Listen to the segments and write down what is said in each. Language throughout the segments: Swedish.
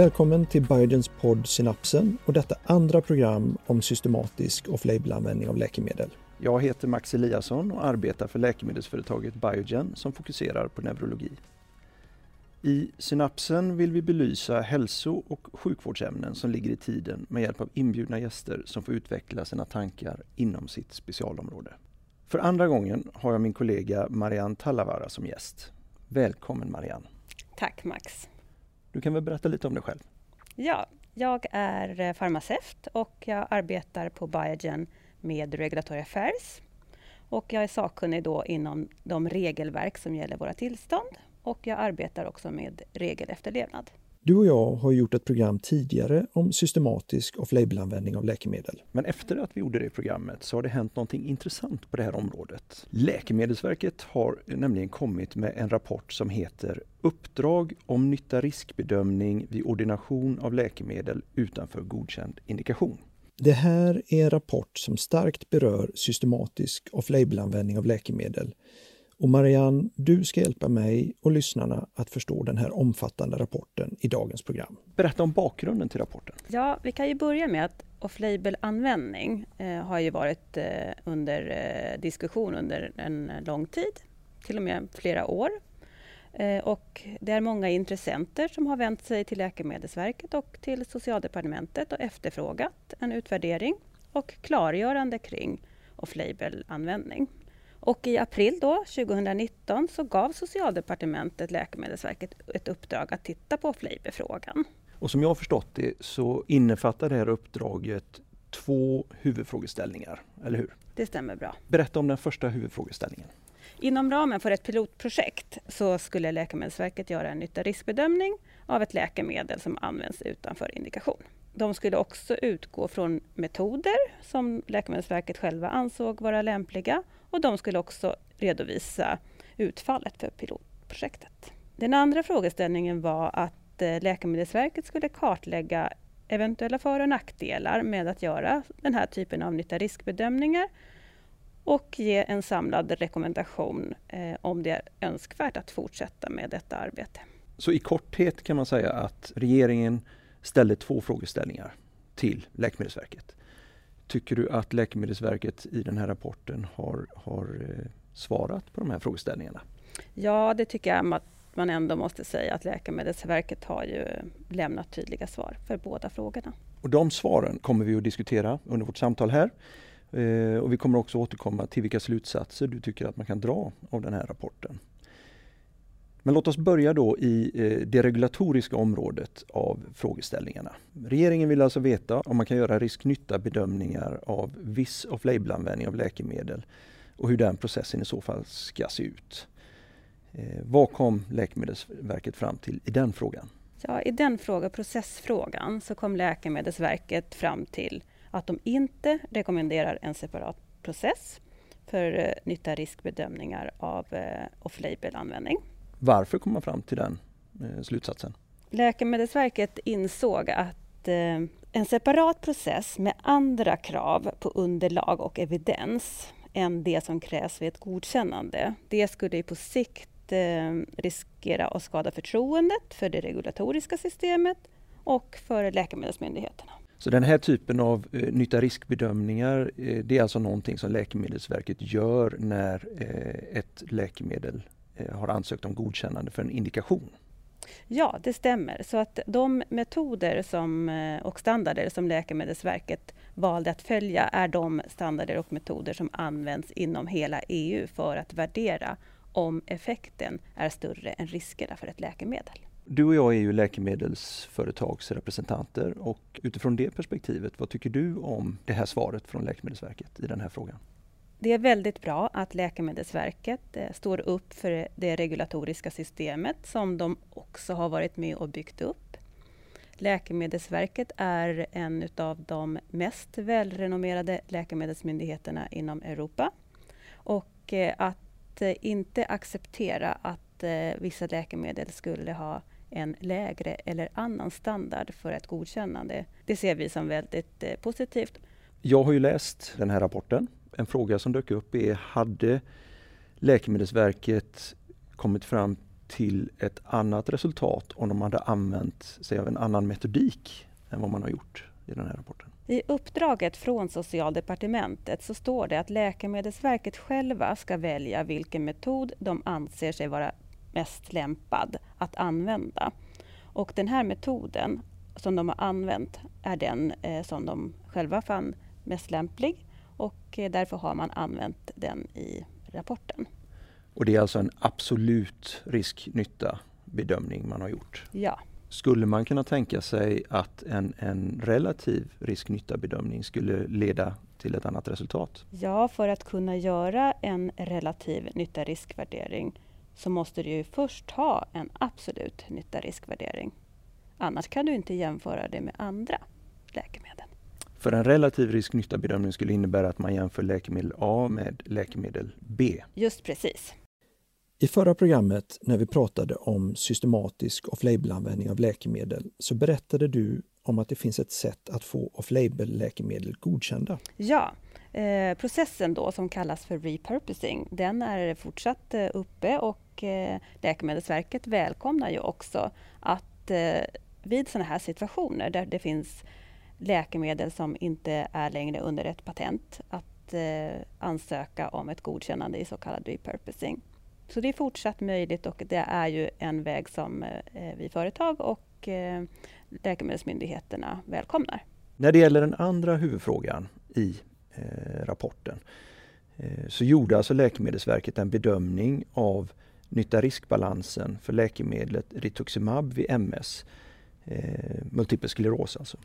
Välkommen till Biogens podd Synapsen och detta andra program om systematisk off-label-användning av läkemedel. Jag heter Max Eliasson och arbetar för läkemedelsföretaget Biogen som fokuserar på neurologi. I Synapsen vill vi belysa hälso och sjukvårdsämnen som ligger i tiden med hjälp av inbjudna gäster som får utveckla sina tankar inom sitt specialområde. För andra gången har jag min kollega Marianne Tallavara som gäst. Välkommen Marianne! Tack Max! Du kan väl berätta lite om dig själv? Ja, jag är eh, farmaceut och jag arbetar på Biogen med Regulatory Affairs. Och jag är sakkunnig då inom de regelverk som gäller våra tillstånd och jag arbetar också med regelefterlevnad. Du och jag har gjort ett program tidigare om systematisk off-label-användning av läkemedel. Men efter att vi gjorde det programmet så har det hänt någonting intressant på det här området. Läkemedelsverket har nämligen kommit med en rapport som heter Uppdrag om nytta riskbedömning vid ordination av läkemedel utanför godkänd indikation. Det här är en rapport som starkt berör systematisk off-label-användning av läkemedel och Marianne, du ska hjälpa mig och lyssnarna att förstå den här omfattande rapporten i dagens program. Berätta om bakgrunden till rapporten. Ja, vi kan ju börja med att off-label-användning eh, har ju varit eh, under eh, diskussion under en lång tid, till och med flera år. Eh, och det är många intressenter som har vänt sig till Läkemedelsverket och till Socialdepartementet och efterfrågat en utvärdering och klargörande kring off-label-användning. Och i april då, 2019 så gav Socialdepartementet Läkemedelsverket ett uppdrag att titta på Fleiber-frågan. Och som jag har förstått det så innefattar det här uppdraget två huvudfrågeställningar, eller hur? Det stämmer bra. Berätta om den första huvudfrågeställningen. Inom ramen för ett pilotprojekt så skulle Läkemedelsverket göra en nytta riskbedömning av ett läkemedel som används utanför indikation. De skulle också utgå från metoder som Läkemedelsverket själva ansåg vara lämpliga och de skulle också redovisa utfallet för pilotprojektet. Den andra frågeställningen var att eh, Läkemedelsverket skulle kartlägga eventuella för och nackdelar med att göra den här typen av nytta riskbedömningar och ge en samlad rekommendation eh, om det är önskvärt att fortsätta med detta arbete. Så i korthet kan man säga att regeringen ställde två frågeställningar till Läkemedelsverket. Tycker du att Läkemedelsverket i den här rapporten har, har eh, svarat på de här frågeställningarna? Ja, det tycker jag att man ändå måste säga att Läkemedelsverket har ju lämnat tydliga svar för båda frågorna. Och de svaren kommer vi att diskutera under vårt samtal här. Eh, och vi kommer också återkomma till vilka slutsatser du tycker att man kan dra av den här rapporten. Men låt oss börja då i eh, det regulatoriska området av frågeställningarna. Regeringen vill alltså veta om man kan göra risk-nytta bedömningar av viss off-label-användning av läkemedel och hur den processen i så fall ska se ut. Eh, vad kom Läkemedelsverket fram till i den frågan? Ja, I den frågan, processfrågan så kom Läkemedelsverket fram till att de inte rekommenderar en separat process för eh, nytta riskbedömningar av off-label-användning. Varför kom man fram till den eh, slutsatsen? Läkemedelsverket insåg att eh, en separat process med andra krav på underlag och evidens än det som krävs vid ett godkännande, det skulle på sikt eh, riskera att skada förtroendet för det regulatoriska systemet och för läkemedelsmyndigheterna. Så den här typen av eh, nytta riskbedömningar, eh, det är alltså någonting som Läkemedelsverket gör när eh, ett läkemedel har ansökt om godkännande för en indikation. Ja, det stämmer. Så att de metoder som, eh, och standarder som Läkemedelsverket valde att följa är de standarder och metoder som används inom hela EU för att värdera om effekten är större än riskerna för ett läkemedel. Du och jag är ju läkemedelsföretagsrepresentanter och utifrån det perspektivet, vad tycker du om det här svaret från Läkemedelsverket i den här frågan? Det är väldigt bra att Läkemedelsverket eh, står upp för det regulatoriska systemet som de också har varit med och byggt upp. Läkemedelsverket är en av de mest välrenommerade läkemedelsmyndigheterna inom Europa. Och eh, att eh, inte acceptera att vissa läkemedel skulle ha en lägre eller annan standard för ett godkännande, det ser vi som väldigt positivt. Jag har ju läst den här rapporten en fråga som dök upp är, hade Läkemedelsverket kommit fram till ett annat resultat om de hade använt sig av en annan metodik än vad man har gjort i den här rapporten? I uppdraget från Socialdepartementet så står det att Läkemedelsverket själva ska välja vilken metod de anser sig vara mest lämpad att använda. Och den här metoden som de har använt är den eh, som de själva fann mest lämplig och eh, därför har man använt den i rapporten. Och det är alltså en absolut risk-nytta bedömning man har gjort? Ja. Skulle man kunna tänka sig att en, en relativ risk-nytta bedömning skulle leda till ett annat resultat? Ja, för att kunna göra en relativ nytta-riskvärdering så måste du ju först ha en absolut nytta-riskvärdering. Annars kan du inte jämföra det med andra läkemedel. För en relativ risk-nytta bedömning skulle innebära att man jämför läkemedel A med läkemedel B? Just precis. I förra programmet när vi pratade om systematisk off-label-användning av läkemedel så berättade du om att det finns ett sätt att få off-label-läkemedel godkända. Ja, eh, processen då som kallas för repurposing den är fortsatt eh, uppe och eh, Läkemedelsverket välkomnar ju också att eh, vid sådana här situationer där det finns läkemedel som inte är längre under ett patent att eh, ansöka om ett godkännande i så kallad repurposing. Så det är fortsatt möjligt och det är ju en väg som eh, vi företag och eh, läkemedelsmyndigheterna välkomnar. När det gäller den andra huvudfrågan i eh, rapporten eh, så gjorde alltså Läkemedelsverket en bedömning av nytta-riskbalansen för läkemedlet Rituximab vid MS, eh, multipel skleros alltså.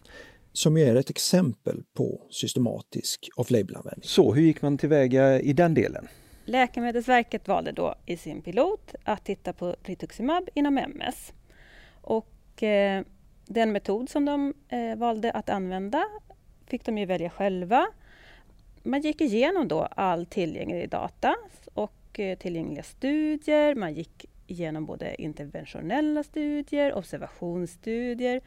Som är ett exempel på systematisk off-label-användning. Så hur gick man tillväga i den delen? Läkemedelsverket valde då i sin pilot att titta på rituximab inom MS. Och eh, den metod som de eh, valde att använda fick de ju välja själva. Man gick igenom då all tillgänglig data och eh, tillgängliga studier. Man gick igenom både interventionella studier, observationsstudier.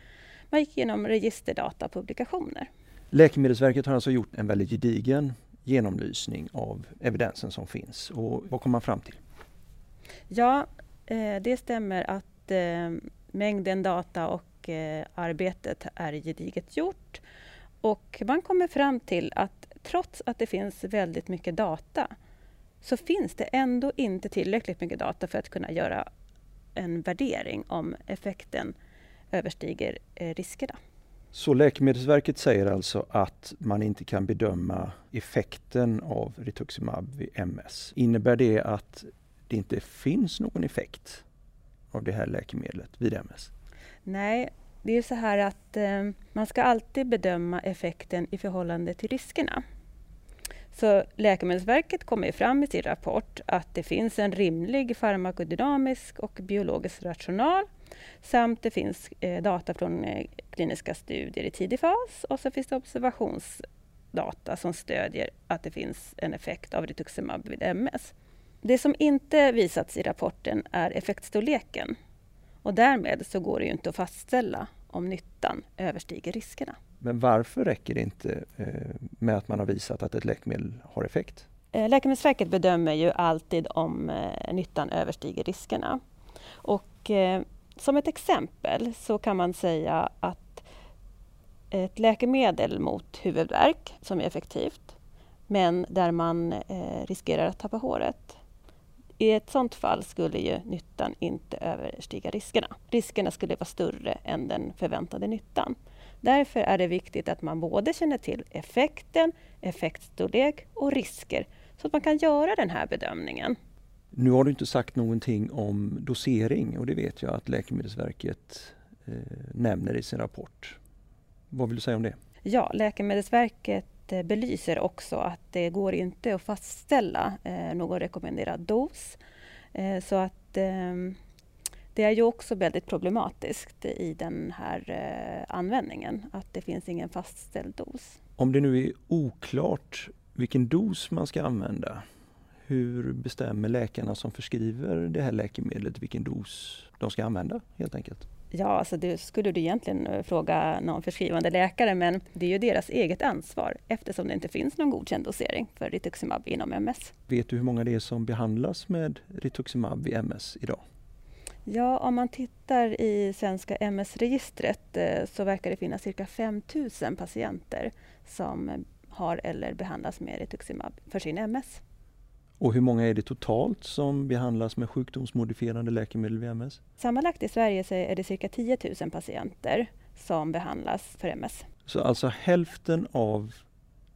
Man gick igenom registerdata och publikationer. Läkemedelsverket har alltså gjort en väldigt gedigen genomlysning av evidensen som finns. Och vad kom man fram till? Ja, eh, det stämmer att eh, mängden data och eh, arbetet är gediget gjort. Och man kommer fram till att trots att det finns väldigt mycket data så finns det ändå inte tillräckligt mycket data för att kunna göra en värdering om effekten överstiger riskerna. Så Läkemedelsverket säger alltså att man inte kan bedöma effekten av rituximab vid MS. Innebär det att det inte finns någon effekt av det här läkemedlet vid MS? Nej, det är så här att eh, man ska alltid bedöma effekten i förhållande till riskerna. Så Läkemedelsverket kommer fram i sin rapport att det finns en rimlig farmakodynamisk och biologisk rational samt det finns eh, data från eh, kliniska studier i tidig fas och så finns det observationsdata som stödjer att det finns en effekt av rituximab vid MS. Det som inte visats i rapporten är effektstorleken och därmed så går det ju inte att fastställa om nyttan överstiger riskerna. Men varför räcker det inte eh, med att man har visat att ett läkemedel har effekt? Läkemedelsverket bedömer ju alltid om nyttan överstiger riskerna. Och som ett exempel så kan man säga att ett läkemedel mot huvudvärk som är effektivt men där man eh, riskerar att tappa håret. I ett sådant fall skulle ju nyttan inte överstiga riskerna. Riskerna skulle vara större än den förväntade nyttan. Därför är det viktigt att man både känner till effekten, effektstorlek och risker så att man kan göra den här bedömningen. Nu har du inte sagt någonting om dosering och det vet jag att Läkemedelsverket eh, nämner i sin rapport. Vad vill du säga om det? Ja, Läkemedelsverket eh, belyser också att det går inte att fastställa eh, någon rekommenderad dos. Eh, så att eh, det är ju också väldigt problematiskt i den här eh, användningen, att det finns ingen fastställd dos. Om det nu är oklart vilken dos man ska använda, hur bestämmer läkarna som förskriver det här läkemedlet vilken dos de ska använda helt enkelt? Ja, alltså det skulle du egentligen eh, fråga någon förskrivande läkare men det är ju deras eget ansvar eftersom det inte finns någon godkänd dosering för rituximab inom MS. Vet du hur många det är som behandlas med rituximab i MS idag? Ja, om man tittar i svenska MS-registret eh, så verkar det finnas cirka 5 000 patienter som har eller behandlas med rituximab för sin MS. Och hur många är det totalt som behandlas med sjukdomsmodifierande läkemedel vid MS? Sammanlagt i Sverige så är det cirka 10 000 patienter som behandlas för MS. Så alltså hälften av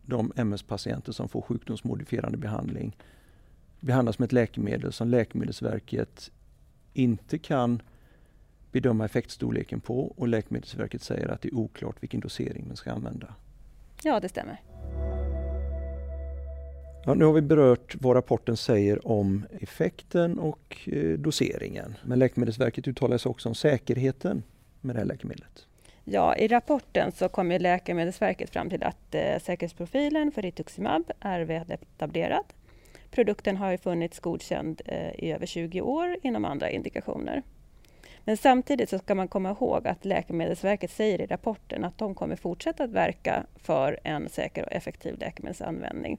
de MS-patienter som får sjukdomsmodifierande behandling behandlas med ett läkemedel som Läkemedelsverket inte kan bedöma effektstorleken på och Läkemedelsverket säger att det är oklart vilken dosering man ska använda. Ja, det stämmer. Ja, nu har vi berört vad rapporten säger om effekten och eh, doseringen. Men Läkemedelsverket uttalar sig också om säkerheten med det här läkemedlet. Ja, i rapporten så kommer Läkemedelsverket fram till att eh, säkerhetsprofilen för rituximab är väl etablerad. Produkten har ju funnits godkänd eh, i över 20 år inom andra indikationer. Men samtidigt så ska man komma ihåg att Läkemedelsverket säger i rapporten att de kommer fortsätta att verka för en säker och effektiv läkemedelsanvändning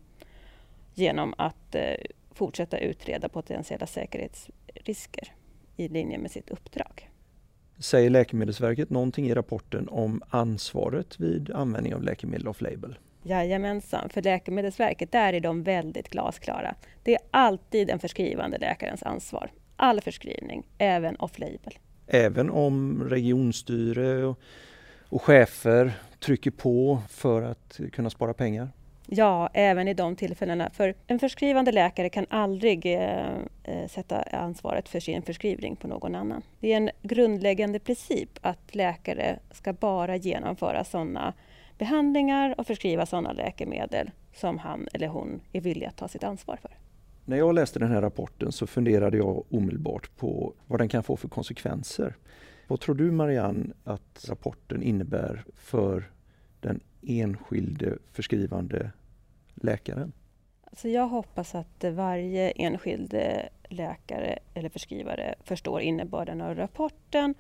genom att eh, fortsätta utreda potentiella säkerhetsrisker i linje med sitt uppdrag. Säger Läkemedelsverket någonting i rapporten om ansvaret vid användning av läkemedel off-label? Jajamensan, för Läkemedelsverket där är de väldigt glasklara. Det är alltid den förskrivande läkarens ansvar. All förskrivning, även off-label. Även om regionstyre och, och chefer trycker på för att kunna spara pengar? Ja, även i de tillfällena. För en förskrivande läkare kan aldrig eh, eh, sätta ansvaret för sin förskrivning på någon annan. Det är en grundläggande princip att läkare ska bara genomföra sådana behandlingar och förskriva sådana läkemedel som han eller hon är villig att ta sitt ansvar för. När jag läste den här rapporten så funderade jag omedelbart på vad den kan få för konsekvenser. Vad tror du Marianne att rapporten innebär för den enskilde förskrivande läkaren? Alltså jag hoppas att varje enskild läkare eller förskrivare förstår innebörden av rapporten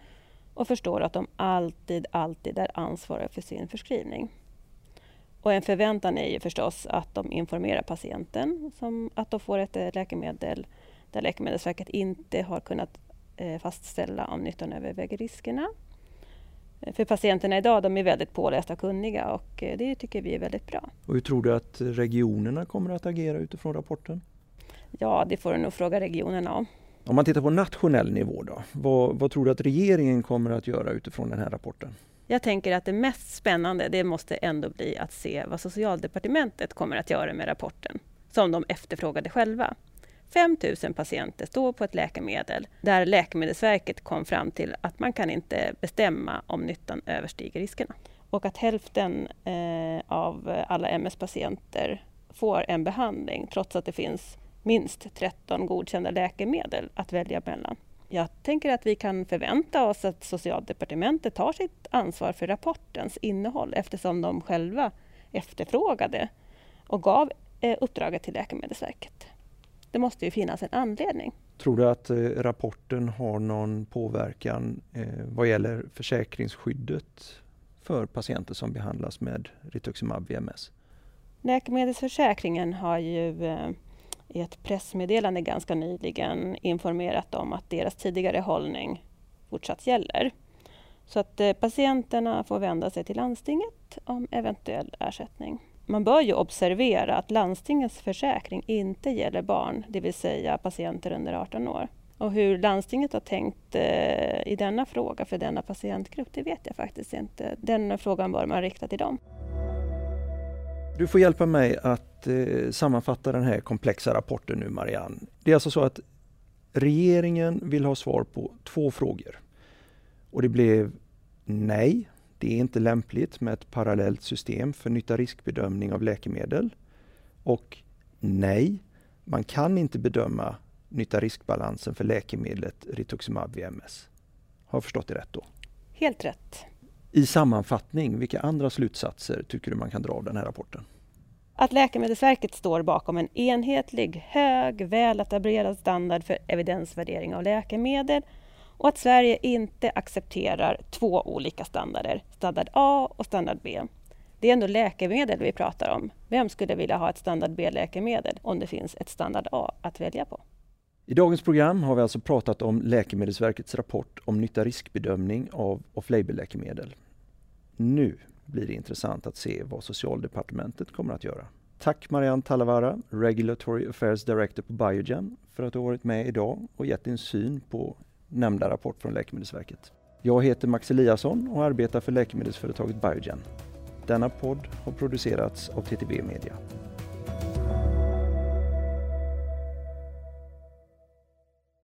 och förstår att de alltid, alltid är ansvariga för sin förskrivning. Och en förväntan är ju förstås att de informerar patienten som att de får ett eh, läkemedel där Läkemedelsverket inte har kunnat eh, fastställa om nyttan överväger riskerna. För patienterna idag de är väldigt pålästa och kunniga och eh, det tycker vi är väldigt bra. Och hur tror du att regionerna kommer att agera utifrån rapporten? Ja, det får du nog fråga regionerna om. Om man tittar på nationell nivå då, vad, vad, tror du att regeringen kommer att göra utifrån den här rapporten? Jag tänker att det mest spännande det måste ändå bli att se vad Socialdepartementet kommer att göra med rapporten, som de efterfrågade själva. 5 000 patienter står på ett läkemedel där Läkemedelsverket kom fram till att man kan inte bestämma om nyttan överstiger riskerna. Och att hälften eh, av alla MS-patienter får en behandling trots att det finns minst 13 godkända läkemedel att välja mellan. Jag tänker att vi kan förvänta oss att Socialdepartementet tar sitt ansvar för rapportens innehåll eftersom de själva efterfrågade och gav eh, uppdraget till Läkemedelsverket. Det måste ju finnas en anledning. Tror du att eh, rapporten har någon påverkan eh, vad gäller försäkringsskyddet för patienter som behandlas med rituximab VMS? Läkemedelsförsäkringen har ju i ett pressmeddelande ganska nyligen informerat om att deras tidigare hållning fortsatt gäller. Så att eh, patienterna får vända sig till landstinget om eventuell ersättning. Man bör ju observera att landstingets försäkring inte gäller barn, det vill säga patienter under 18 år. Och hur landstinget har tänkt eh, i denna fråga för denna patientgrupp, det vet jag faktiskt inte. Den frågan bör man rikta till dem. Du får hjälpa mig att eh, sammanfatta den här komplexa rapporten nu Marianne. Det är alltså så att regeringen vill ha svar på två frågor. Och det blev nej, det är inte lämpligt med ett parallellt system för nytta riskbedömning av läkemedel. Och nej, man kan inte bedöma nytta riskbalansen för läkemedlet Rituximab VMS. Har jag förstått det rätt då? Helt rätt. I sammanfattning, vilka andra slutsatser tycker du man kan dra av den här rapporten? Att Läkemedelsverket står bakom en enhetlig, hög, väletablerad standard för evidensvärdering av läkemedel och att Sverige inte accepterar två olika standarder, standard A och standard B. Det är ändå läkemedel vi pratar om. Vem skulle vilja ha ett standard B-läkemedel om det finns ett standard A att välja på? I dagens program har vi alltså pratat om Läkemedelsverkets rapport om nytta riskbedömning av off-label-läkemedel. Nu blir det intressant att se vad Socialdepartementet kommer att göra. Tack Marianne Talavara, Regulatory Affairs Director på Biogen, för att du har varit med idag och gett din syn på nämnda rapport från Läkemedelsverket. Jag heter Max Eliasson och arbetar för läkemedelsföretaget Biogen. Denna podd har producerats av TTB Media.